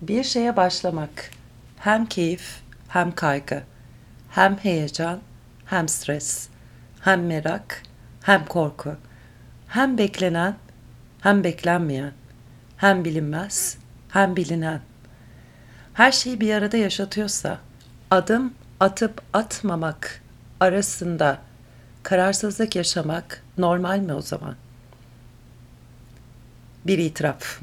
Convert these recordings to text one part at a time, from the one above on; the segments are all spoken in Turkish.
Bir şeye başlamak hem keyif hem kaygı, hem heyecan hem stres, hem merak hem korku, hem beklenen hem beklenmeyen, hem bilinmez hem bilinen. Her şeyi bir arada yaşatıyorsa adım atıp atmamak arasında kararsızlık yaşamak normal mi o zaman? Bir itiraf.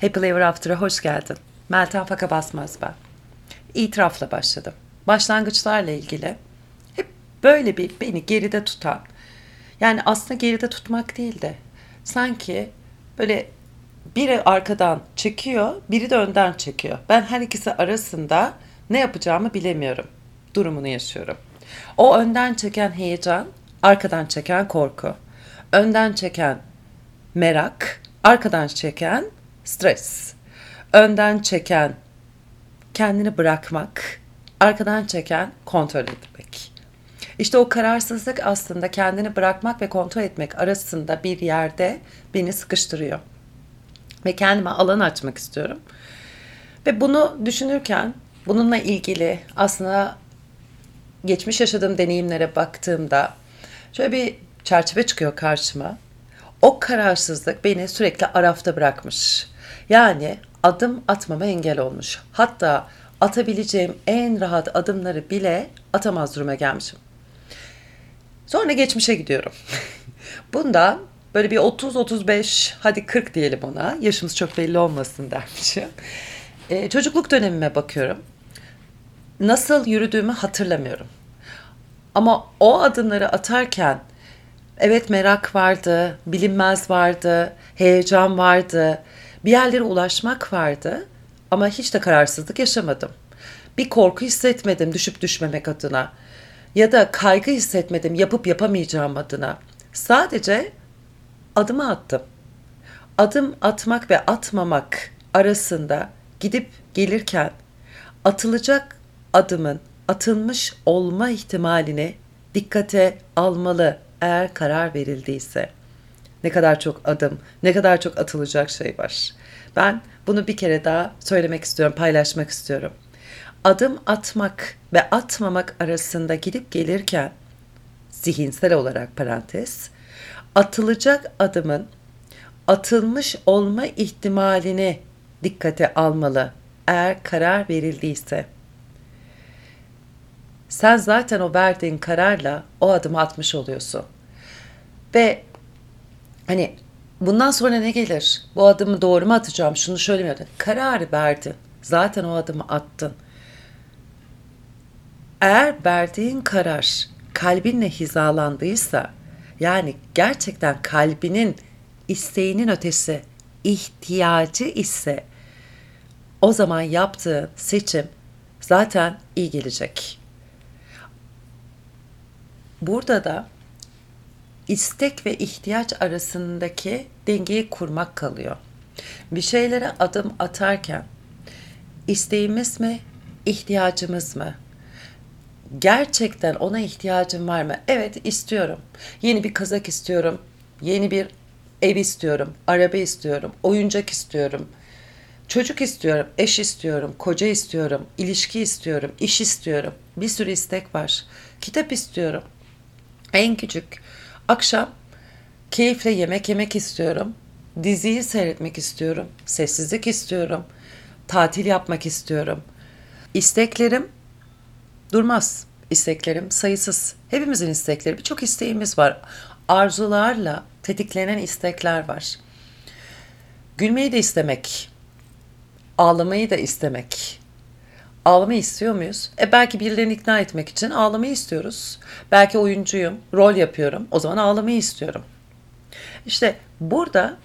Happy Ever After'a hoş geldin. Meltem Faka Basmaz ben. İtirafla başladım. Başlangıçlarla ilgili hep böyle bir beni geride tutan, yani aslında geride tutmak değil de sanki böyle biri arkadan çekiyor, biri de önden çekiyor. Ben her ikisi arasında ne yapacağımı bilemiyorum. Durumunu yaşıyorum. O önden çeken heyecan, arkadan çeken korku. Önden çeken merak, arkadan çeken stres. Önden çeken kendini bırakmak, arkadan çeken kontrol etmek. İşte o kararsızlık aslında kendini bırakmak ve kontrol etmek arasında bir yerde beni sıkıştırıyor. Ve kendime alan açmak istiyorum. Ve bunu düşünürken bununla ilgili aslında geçmiş yaşadığım deneyimlere baktığımda şöyle bir çerçeve çıkıyor karşıma. O kararsızlık beni sürekli arafta bırakmış. Yani adım atmama engel olmuş. Hatta atabileceğim en rahat adımları bile atamaz duruma gelmişim. Sonra geçmişe gidiyorum. Bunda böyle bir 30-35 hadi 40 diyelim ona. Yaşımız çok belli olmasın dermişim. Ee, çocukluk dönemime bakıyorum. Nasıl yürüdüğümü hatırlamıyorum. Ama o adımları atarken evet merak vardı, bilinmez vardı, heyecan vardı, bir yerlere ulaşmak vardı ama hiç de kararsızlık yaşamadım. Bir korku hissetmedim düşüp düşmemek adına ya da kaygı hissetmedim yapıp yapamayacağım adına. Sadece adımı attım. Adım atmak ve atmamak arasında gidip gelirken atılacak adımın atılmış olma ihtimalini dikkate almalı eğer karar verildiyse. Ne kadar çok adım, ne kadar çok atılacak şey var. Ben bunu bir kere daha söylemek istiyorum, paylaşmak istiyorum. Adım atmak ve atmamak arasında gidip gelirken zihinsel olarak parantez atılacak adımın atılmış olma ihtimalini dikkate almalı eğer karar verildiyse. Sen zaten o verdiğin kararla o adımı atmış oluyorsun. Ve hani bundan sonra ne gelir? Bu adımı doğru mu atacağım? Şunu şöyle mi yapayım? Kararı verdin. Zaten o adımı attın. Eğer verdiğin karar kalbinle hizalandıysa, yani gerçekten kalbinin isteğinin ötesi ihtiyacı ise o zaman yaptığın seçim zaten iyi gelecek. Burada da istek ve ihtiyaç arasındaki dengeyi kurmak kalıyor. Bir şeylere adım atarken isteğimiz mi, ihtiyacımız mı? Gerçekten ona ihtiyacım var mı? Evet istiyorum. Yeni bir kazak istiyorum. Yeni bir ev istiyorum. Araba istiyorum. Oyuncak istiyorum. Çocuk istiyorum, eş istiyorum, koca istiyorum, ilişki istiyorum, iş istiyorum. Bir sürü istek var. Kitap istiyorum. En küçük akşam keyifle yemek yemek istiyorum. Diziyi seyretmek istiyorum. Sessizlik istiyorum. Tatil yapmak istiyorum. İsteklerim durmaz. İsteklerim sayısız. Hepimizin istekleri, birçok isteğimiz var. Arzularla tetiklenen istekler var. Gülmeyi de istemek, ağlamayı da istemek. Ağlamayı istiyor muyuz? E belki birilerini ikna etmek için ağlamayı istiyoruz. Belki oyuncuyum, rol yapıyorum. O zaman ağlamayı istiyorum. İşte burada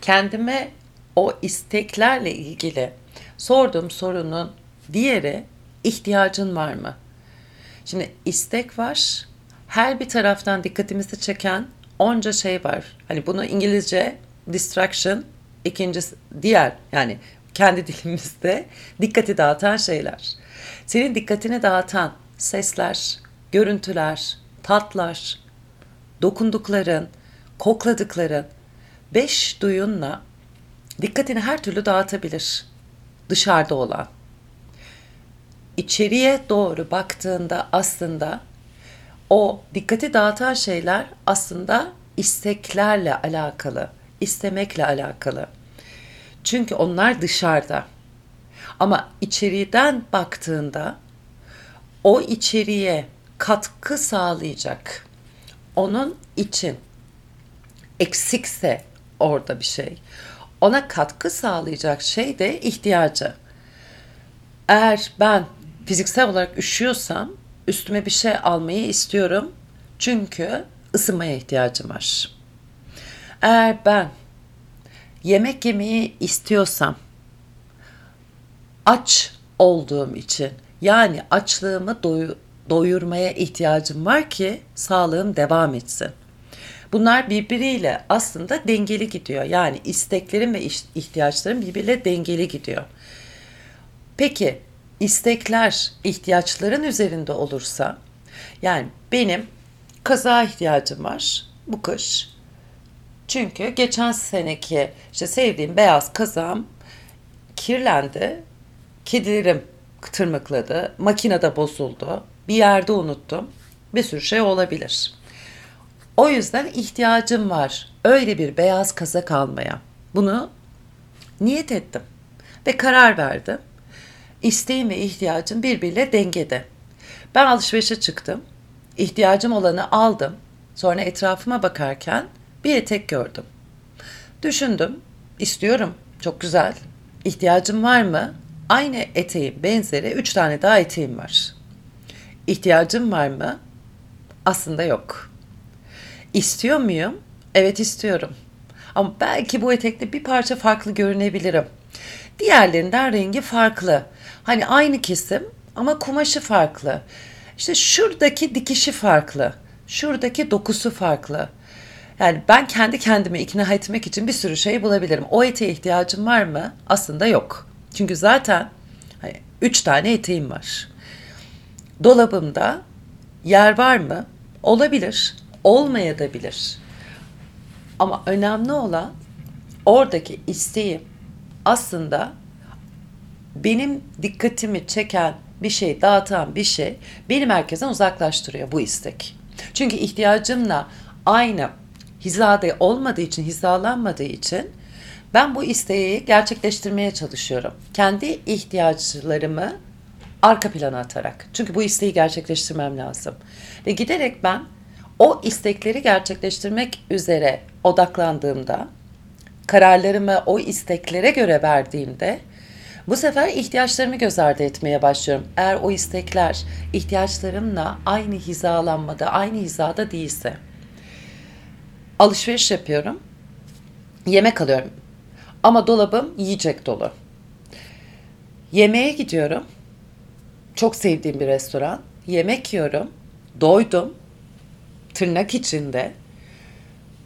kendime o isteklerle ilgili sorduğum sorunun diğeri ihtiyacın var mı? Şimdi istek var. Her bir taraftan dikkatimizi çeken onca şey var. Hani bunu İngilizce distraction, ikincisi diğer yani kendi dilimizde dikkati dağıtan şeyler. Senin dikkatini dağıtan sesler, görüntüler, tatlar, dokundukların, kokladıkların, beş duyunla dikkatini her türlü dağıtabilir. Dışarıda olan. İçeriye doğru baktığında aslında o dikkati dağıtan şeyler aslında isteklerle alakalı, istemekle alakalı. Çünkü onlar dışarıda. Ama içeriden baktığında o içeriye katkı sağlayacak. Onun için eksikse orada bir şey. Ona katkı sağlayacak şey de ihtiyacı. Eğer ben fiziksel olarak üşüyorsam üstüme bir şey almayı istiyorum. Çünkü ısınmaya ihtiyacım var. Eğer ben yemek yemeyi istiyorsam aç olduğum için yani açlığımı doy- doyurmaya ihtiyacım var ki sağlığım devam etsin. Bunlar birbiriyle aslında dengeli gidiyor. Yani isteklerim ve ihtiyaçlarım birbiriyle dengeli gidiyor. Peki istekler ihtiyaçların üzerinde olursa yani benim kaza ihtiyacım var bu kış. Çünkü geçen seneki işte sevdiğim beyaz kazam kirlendi. Kedilerim tırmıkladı. Makinede bozuldu. Bir yerde unuttum. Bir sürü şey olabilir. O yüzden ihtiyacım var. Öyle bir beyaz kazak almaya. Bunu niyet ettim ve karar verdim. İsteğim ve ihtiyacım birbiriyle dengede. Ben alışverişe çıktım. İhtiyacım olanı aldım. Sonra etrafıma bakarken bir etek gördüm. Düşündüm. İstiyorum. Çok güzel. İhtiyacım var mı? Aynı eteğin benzeri üç tane daha eteğim var. İhtiyacım var mı? Aslında yok. İstiyor muyum? Evet istiyorum. Ama belki bu etekte bir parça farklı görünebilirim. Diğerlerinden rengi farklı. Hani aynı kesim ama kumaşı farklı. İşte şuradaki dikişi farklı. Şuradaki dokusu farklı. Yani ben kendi kendimi ikna etmek için bir sürü şey bulabilirim. O eteğe ihtiyacım var mı? Aslında yok. Çünkü zaten hani, üç tane eteğim var. Dolabımda yer var mı? Olabilir. Olmayabilir. Ama önemli olan oradaki isteğim aslında benim dikkatimi çeken bir şey, dağıtan bir şey beni merkezden uzaklaştırıyor bu istek. Çünkü ihtiyacımla aynı hizada olmadığı için, hizalanmadığı için ben bu isteği gerçekleştirmeye çalışıyorum. Kendi ihtiyaçlarımı arka plana atarak. Çünkü bu isteği gerçekleştirmem lazım. Ve giderek ben o istekleri gerçekleştirmek üzere odaklandığımda, kararlarımı o isteklere göre verdiğimde bu sefer ihtiyaçlarımı göz ardı etmeye başlıyorum. Eğer o istekler ihtiyaçlarımla aynı hizalanmada, aynı hizada değilse. Alışveriş yapıyorum. Yemek alıyorum. Ama dolabım yiyecek dolu. Yemeğe gidiyorum. Çok sevdiğim bir restoran. Yemek yiyorum. Doydum. Tırnak içinde.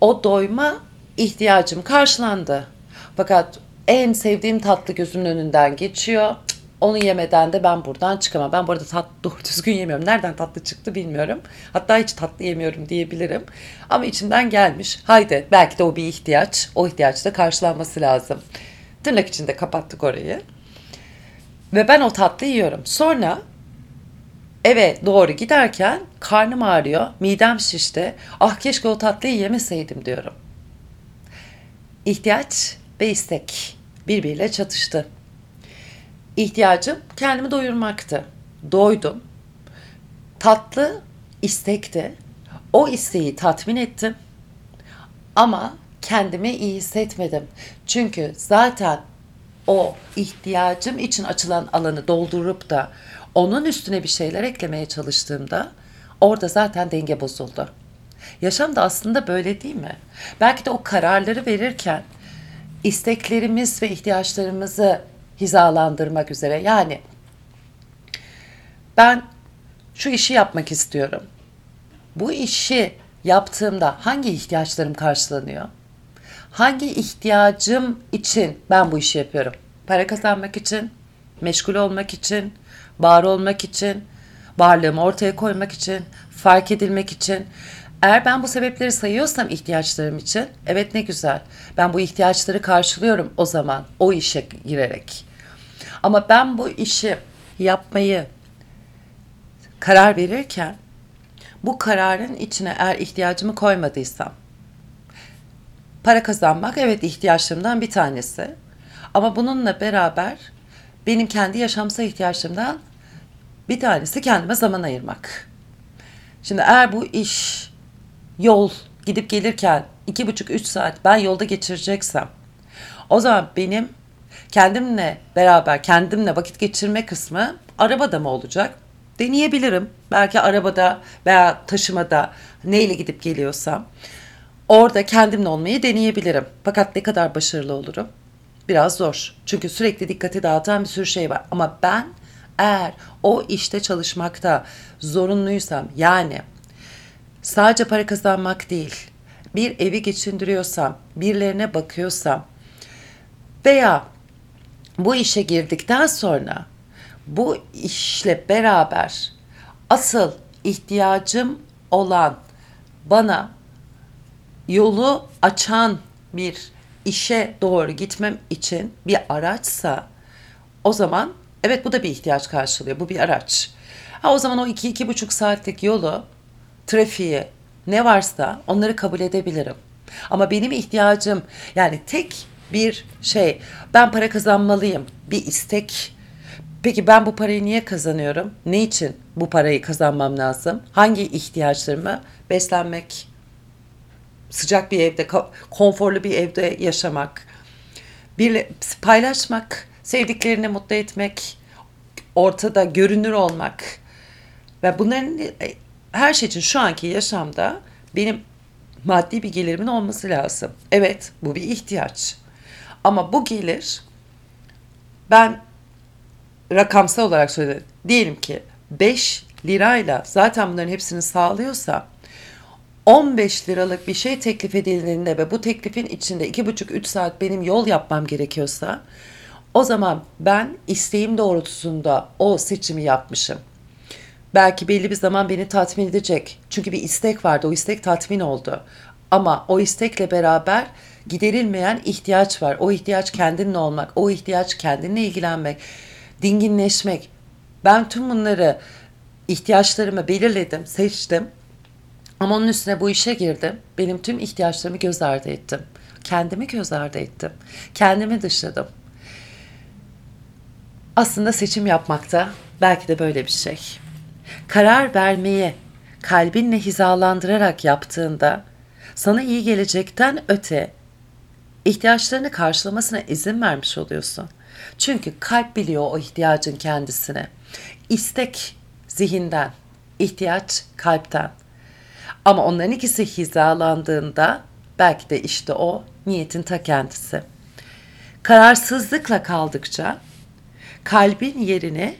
O doyma ihtiyacım karşılandı. Fakat en sevdiğim tatlı gözümün önünden geçiyor. Onu yemeden de ben buradan çıkamam. Ben burada tatlı doğru düzgün yemiyorum. Nereden tatlı çıktı bilmiyorum. Hatta hiç tatlı yemiyorum diyebilirim. Ama içimden gelmiş. Haydi belki de o bir ihtiyaç. O ihtiyaç da karşılanması lazım. Tırnak içinde kapattık orayı. Ve ben o tatlı yiyorum. Sonra eve doğru giderken karnım ağrıyor, midem şişti. Ah keşke o tatlıyı yemeseydim diyorum. İhtiyaç ve istek birbiriyle çatıştı. İhtiyacım kendimi doyurmaktı. Doydum. Tatlı istekti. O isteği tatmin ettim. Ama kendimi iyi hissetmedim. Çünkü zaten o ihtiyacım için açılan alanı doldurup da onun üstüne bir şeyler eklemeye çalıştığımda orada zaten denge bozuldu. Yaşam da aslında böyle değil mi? Belki de o kararları verirken isteklerimiz ve ihtiyaçlarımızı hizalandırmak üzere. Yani ben şu işi yapmak istiyorum. Bu işi yaptığımda hangi ihtiyaçlarım karşılanıyor? Hangi ihtiyacım için ben bu işi yapıyorum? Para kazanmak için, meşgul olmak için, var olmak için, varlığımı ortaya koymak için, fark edilmek için. Eğer ben bu sebepleri sayıyorsam ihtiyaçlarım için, evet ne güzel. Ben bu ihtiyaçları karşılıyorum o zaman o işe girerek. Ama ben bu işi yapmayı karar verirken bu kararın içine eğer ihtiyacımı koymadıysam para kazanmak evet ihtiyaçlarımdan bir tanesi. Ama bununla beraber benim kendi yaşamsal ihtiyaçlarımdan bir tanesi kendime zaman ayırmak. Şimdi eğer bu iş yol gidip gelirken iki buçuk üç saat ben yolda geçireceksem o zaman benim kendimle beraber kendimle vakit geçirme kısmı arabada mı olacak? Deneyebilirim. Belki arabada veya taşımada neyle gidip geliyorsam orada kendimle olmayı deneyebilirim. Fakat ne kadar başarılı olurum? Biraz zor. Çünkü sürekli dikkati dağıtan bir sürü şey var. Ama ben eğer o işte çalışmakta zorunluysam yani sadece para kazanmak değil bir evi geçindiriyorsam, birilerine bakıyorsam veya bu işe girdikten sonra bu işle beraber asıl ihtiyacım olan bana yolu açan bir işe doğru gitmem için bir araçsa o zaman evet bu da bir ihtiyaç karşılıyor. Bu bir araç. Ha, o zaman o iki, iki buçuk saatlik yolu, trafiği ne varsa onları kabul edebilirim. Ama benim ihtiyacım yani tek bir şey ben para kazanmalıyım bir istek Peki ben bu parayı niye kazanıyorum? Ne için bu parayı kazanmam lazım? Hangi ihtiyaçlarımı? Beslenmek, sıcak bir evde, konforlu bir evde yaşamak, bir paylaşmak, sevdiklerini mutlu etmek, ortada görünür olmak ve bunların e, her şey için şu anki yaşamda benim maddi bir gelirimin olması lazım. Evet, bu bir ihtiyaç. Ama bu gelir ben rakamsal olarak söyledim. Diyelim ki 5 lirayla zaten bunların hepsini sağlıyorsa 15 liralık bir şey teklif edildiğinde ve bu teklifin içinde 2,5-3 saat benim yol yapmam gerekiyorsa o zaman ben isteğim doğrultusunda o seçimi yapmışım. Belki belli bir zaman beni tatmin edecek. Çünkü bir istek vardı. O istek tatmin oldu. Ama o istekle beraber giderilmeyen ihtiyaç var. O ihtiyaç kendinle olmak, o ihtiyaç kendinle ilgilenmek, dinginleşmek. Ben tüm bunları ihtiyaçlarımı belirledim, seçtim. Ama onun üstüne bu işe girdim. Benim tüm ihtiyaçlarımı göz ardı ettim. Kendimi göz ardı ettim. Kendimi dışladım. Aslında seçim yapmakta belki de böyle bir şey. Karar vermeyi kalbinle hizalandırarak yaptığında sana iyi gelecekten öte ihtiyaçlarını karşılamasına izin vermiş oluyorsun. Çünkü kalp biliyor o ihtiyacın kendisine. İstek zihinden, ihtiyaç kalpten. Ama onların ikisi hizalandığında belki de işte o niyetin ta kendisi. Kararsızlıkla kaldıkça kalbin yerini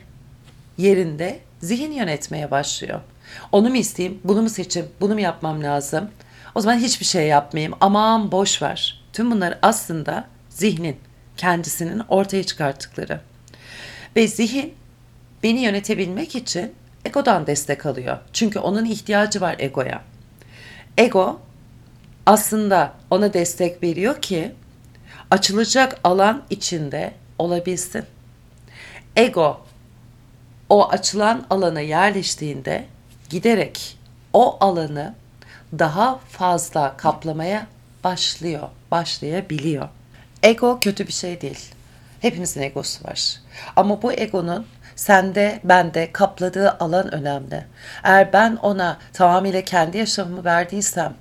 yerinde zihin yönetmeye başlıyor. Onu mu isteyeyim, bunu mu seçeyim, bunu mu yapmam lazım? O zaman hiçbir şey yapmayayım. Aman boş ver. Tüm bunlar aslında zihnin kendisinin ortaya çıkarttıkları. Ve zihin beni yönetebilmek için egodan destek alıyor. Çünkü onun ihtiyacı var egoya. Ego aslında ona destek veriyor ki açılacak alan içinde olabilsin. Ego o açılan alana yerleştiğinde giderek o alanı daha fazla kaplamaya başlıyor, başlayabiliyor. Ego kötü bir şey değil. Hepimizin egosu var. Ama bu egonun sende, bende kapladığı alan önemli. Eğer ben ona tamamıyla kendi yaşamımı verdiysem,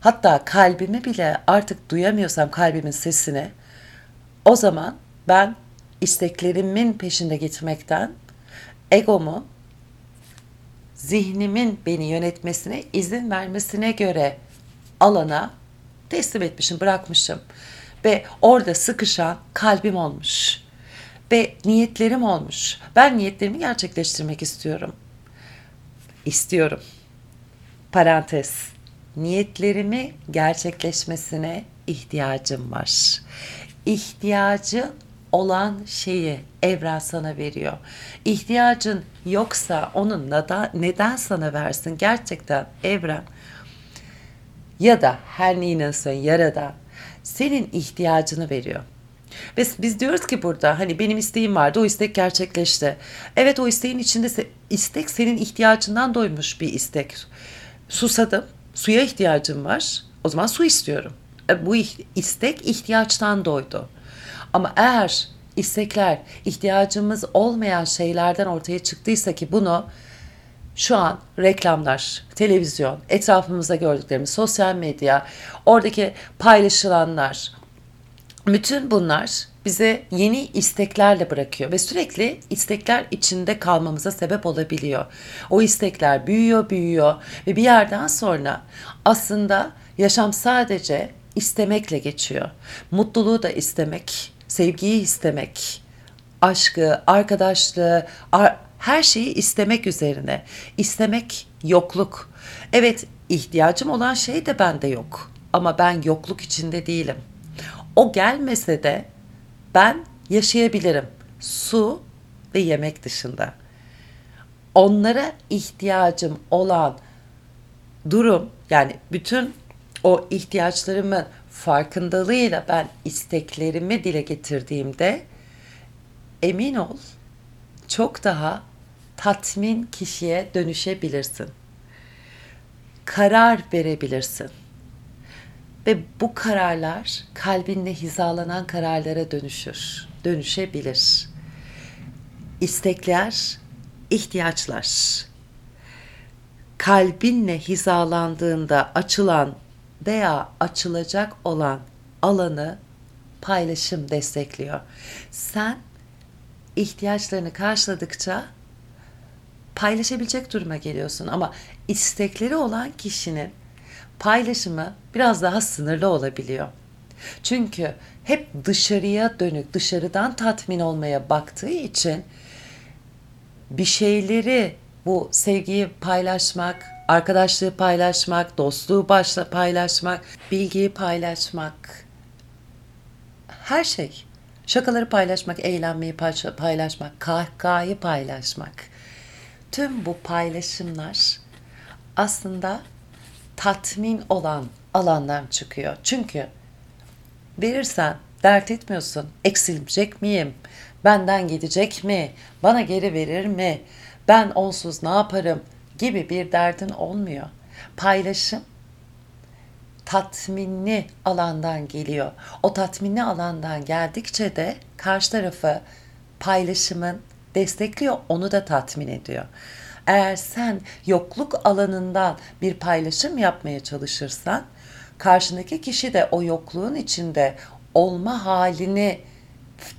hatta kalbimi bile artık duyamıyorsam kalbimin sesini, o zaman ben isteklerimin peşinde gitmekten egomu zihnimin beni yönetmesine izin vermesine göre alana teslim etmişim, bırakmışım. Ve orada sıkışan kalbim olmuş. Ve niyetlerim olmuş. Ben niyetlerimi gerçekleştirmek istiyorum. İstiyorum. Parantez. Niyetlerimi gerçekleşmesine ihtiyacım var. İhtiyacı olan şeyi evren sana veriyor. İhtiyacın yoksa onun neden, neden sana versin? Gerçekten evren ya da her ne inanırsan yaradan senin ihtiyacını veriyor. Ve biz diyoruz ki burada hani benim isteğim vardı o istek gerçekleşti. Evet o isteğin içinde se- istek senin ihtiyacından doymuş bir istek. Susadım, suya ihtiyacım var. O zaman su istiyorum. E, bu istek ihtiyaçtan doydu. Ama eğer istekler ihtiyacımız olmayan şeylerden ortaya çıktıysa ki bunu şu an reklamlar, televizyon, etrafımızda gördüklerimiz, sosyal medya, oradaki paylaşılanlar, bütün bunlar bize yeni isteklerle bırakıyor ve sürekli istekler içinde kalmamıza sebep olabiliyor. O istekler büyüyor, büyüyor ve bir yerden sonra aslında yaşam sadece istemekle geçiyor. Mutluluğu da istemek, sevgiyi istemek, aşkı, arkadaşlığı, ar- her şeyi istemek üzerine. İstemek yokluk. Evet, ihtiyacım olan şey de bende yok. Ama ben yokluk içinde değilim. O gelmese de ben yaşayabilirim. Su ve yemek dışında. Onlara ihtiyacım olan durum yani bütün o ihtiyaçlarımın farkındalığıyla ben isteklerimi dile getirdiğimde emin ol çok daha tatmin kişiye dönüşebilirsin. Karar verebilirsin. Ve bu kararlar kalbinle hizalanan kararlara dönüşür, dönüşebilir. İstekler, ihtiyaçlar. Kalbinle hizalandığında açılan veya açılacak olan alanı paylaşım destekliyor. Sen ihtiyaçlarını karşıladıkça paylaşabilecek duruma geliyorsun ama istekleri olan kişinin paylaşımı biraz daha sınırlı olabiliyor. Çünkü hep dışarıya dönük, dışarıdan tatmin olmaya baktığı için bir şeyleri bu sevgiyi paylaşmak, arkadaşlığı paylaşmak, dostluğu başla paylaşmak, bilgiyi paylaşmak, her şey. Şakaları paylaşmak, eğlenmeyi paylaşmak, kahkahayı paylaşmak. Tüm bu paylaşımlar aslında tatmin olan alandan çıkıyor. Çünkü verirsen dert etmiyorsun. Eksilecek miyim? Benden gidecek mi? Bana geri verir mi? Ben onsuz ne yaparım? Gibi bir derdin olmuyor. Paylaşım tatminli alandan geliyor. O tatminli alandan geldikçe de karşı tarafı paylaşımın destekliyor, onu da tatmin ediyor. Eğer sen yokluk alanından bir paylaşım yapmaya çalışırsan, karşındaki kişi de o yokluğun içinde olma halini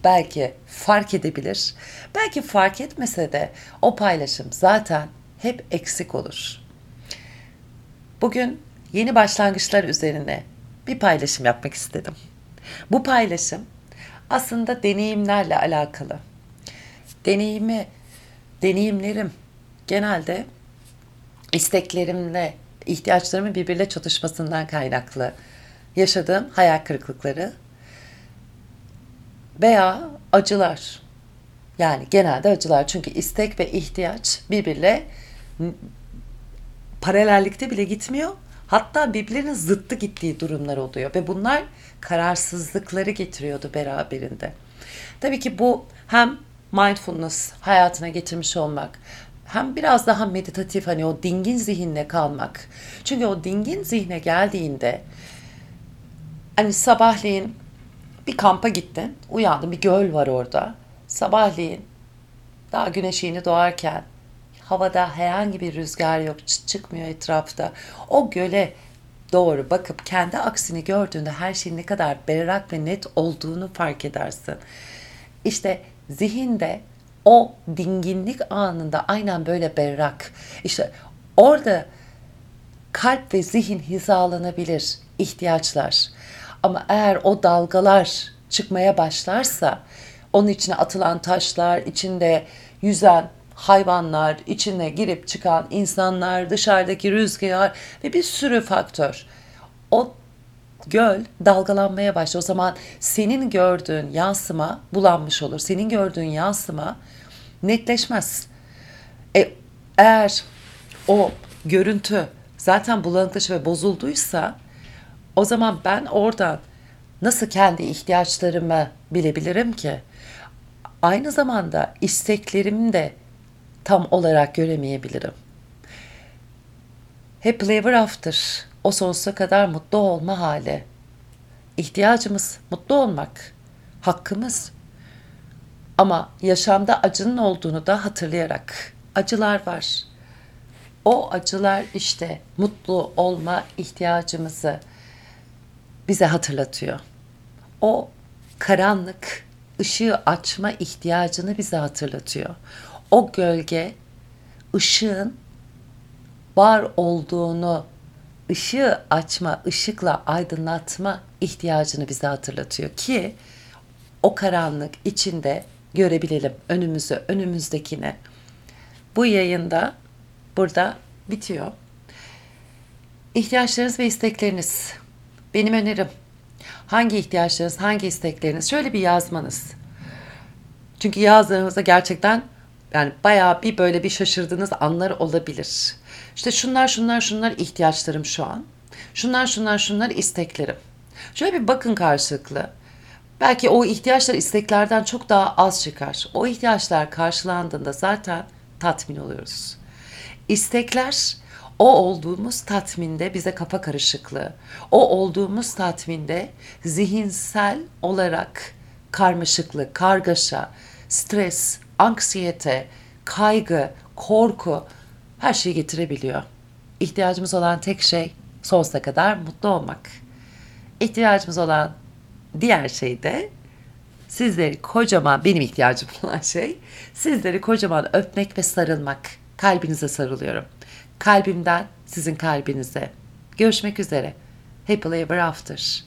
belki fark edebilir. Belki fark etmese de o paylaşım zaten hep eksik olur. Bugün yeni başlangıçlar üzerine bir paylaşım yapmak istedim. Bu paylaşım aslında deneyimlerle alakalı. Deneyimi, deneyimlerim genelde isteklerimle, ihtiyaçlarımın birbiriyle çatışmasından kaynaklı yaşadığım hayal kırıklıkları veya acılar. Yani genelde acılar. Çünkü istek ve ihtiyaç birbiriyle paralellikte bile gitmiyor. Hatta birbirlerinin zıttı gittiği durumlar oluyor ve bunlar kararsızlıkları getiriyordu beraberinde. Tabii ki bu hem mindfulness hayatına getirmiş olmak hem biraz daha meditatif hani o dingin zihinle kalmak. Çünkü o dingin zihne geldiğinde hani sabahleyin bir kampa gittin, uyandın bir göl var orada. Sabahleyin daha güneş yeni doğarken havada herhangi bir rüzgar yok, çıkmıyor etrafta. O göle doğru bakıp kendi aksini gördüğünde her şeyin ne kadar berrak ve net olduğunu fark edersin. İşte zihinde o dinginlik anında aynen böyle berrak. İşte orada kalp ve zihin hizalanabilir ihtiyaçlar. Ama eğer o dalgalar çıkmaya başlarsa onun içine atılan taşlar, içinde yüzen hayvanlar, içine girip çıkan insanlar, dışarıdaki rüzgar ve bir sürü faktör. O göl dalgalanmaya başlar. O zaman senin gördüğün yansıma bulanmış olur. Senin gördüğün yansıma netleşmez. E, eğer o görüntü zaten bulanıklaşır ve bozulduysa O zaman ben oradan nasıl kendi ihtiyaçlarımı bilebilirim ki? Aynı zamanda isteklerimi de tam olarak göremeyebilirim. Happily ever after, o sonsuza kadar mutlu olma hali. İhtiyacımız mutlu olmak, hakkımız. Ama yaşamda acının olduğunu da hatırlayarak acılar var. O acılar işte mutlu olma ihtiyacımızı bize hatırlatıyor. O karanlık ışığı açma ihtiyacını bize hatırlatıyor. O gölge ışığın var olduğunu ışığı açma, ışıkla aydınlatma ihtiyacını bize hatırlatıyor ki o karanlık içinde görebilelim önümüzü, önümüzdekini. Bu yayında burada bitiyor. İhtiyaçlarınız ve istekleriniz. Benim önerim hangi ihtiyaçlarınız, hangi istekleriniz şöyle bir yazmanız. Çünkü yazdığınızda gerçekten yani bayağı bir böyle bir şaşırdığınız anlar olabilir. İşte şunlar şunlar şunlar ihtiyaçlarım şu an. Şunlar şunlar şunlar isteklerim. Şöyle bir bakın karşılıklı. Belki o ihtiyaçlar isteklerden çok daha az çıkar. O ihtiyaçlar karşılandığında zaten tatmin oluyoruz. İstekler o olduğumuz tatminde bize kafa karışıklığı, o olduğumuz tatminde zihinsel olarak karmaşıklık, kargaşa, stres, anksiyete, kaygı, korku her şeyi getirebiliyor. İhtiyacımız olan tek şey sonsuza kadar mutlu olmak. İhtiyacımız olan diğer şey de sizleri kocaman benim ihtiyacım olan şey sizleri kocaman öpmek ve sarılmak. Kalbinize sarılıyorum. Kalbimden sizin kalbinize. Görüşmek üzere. Happily ever after.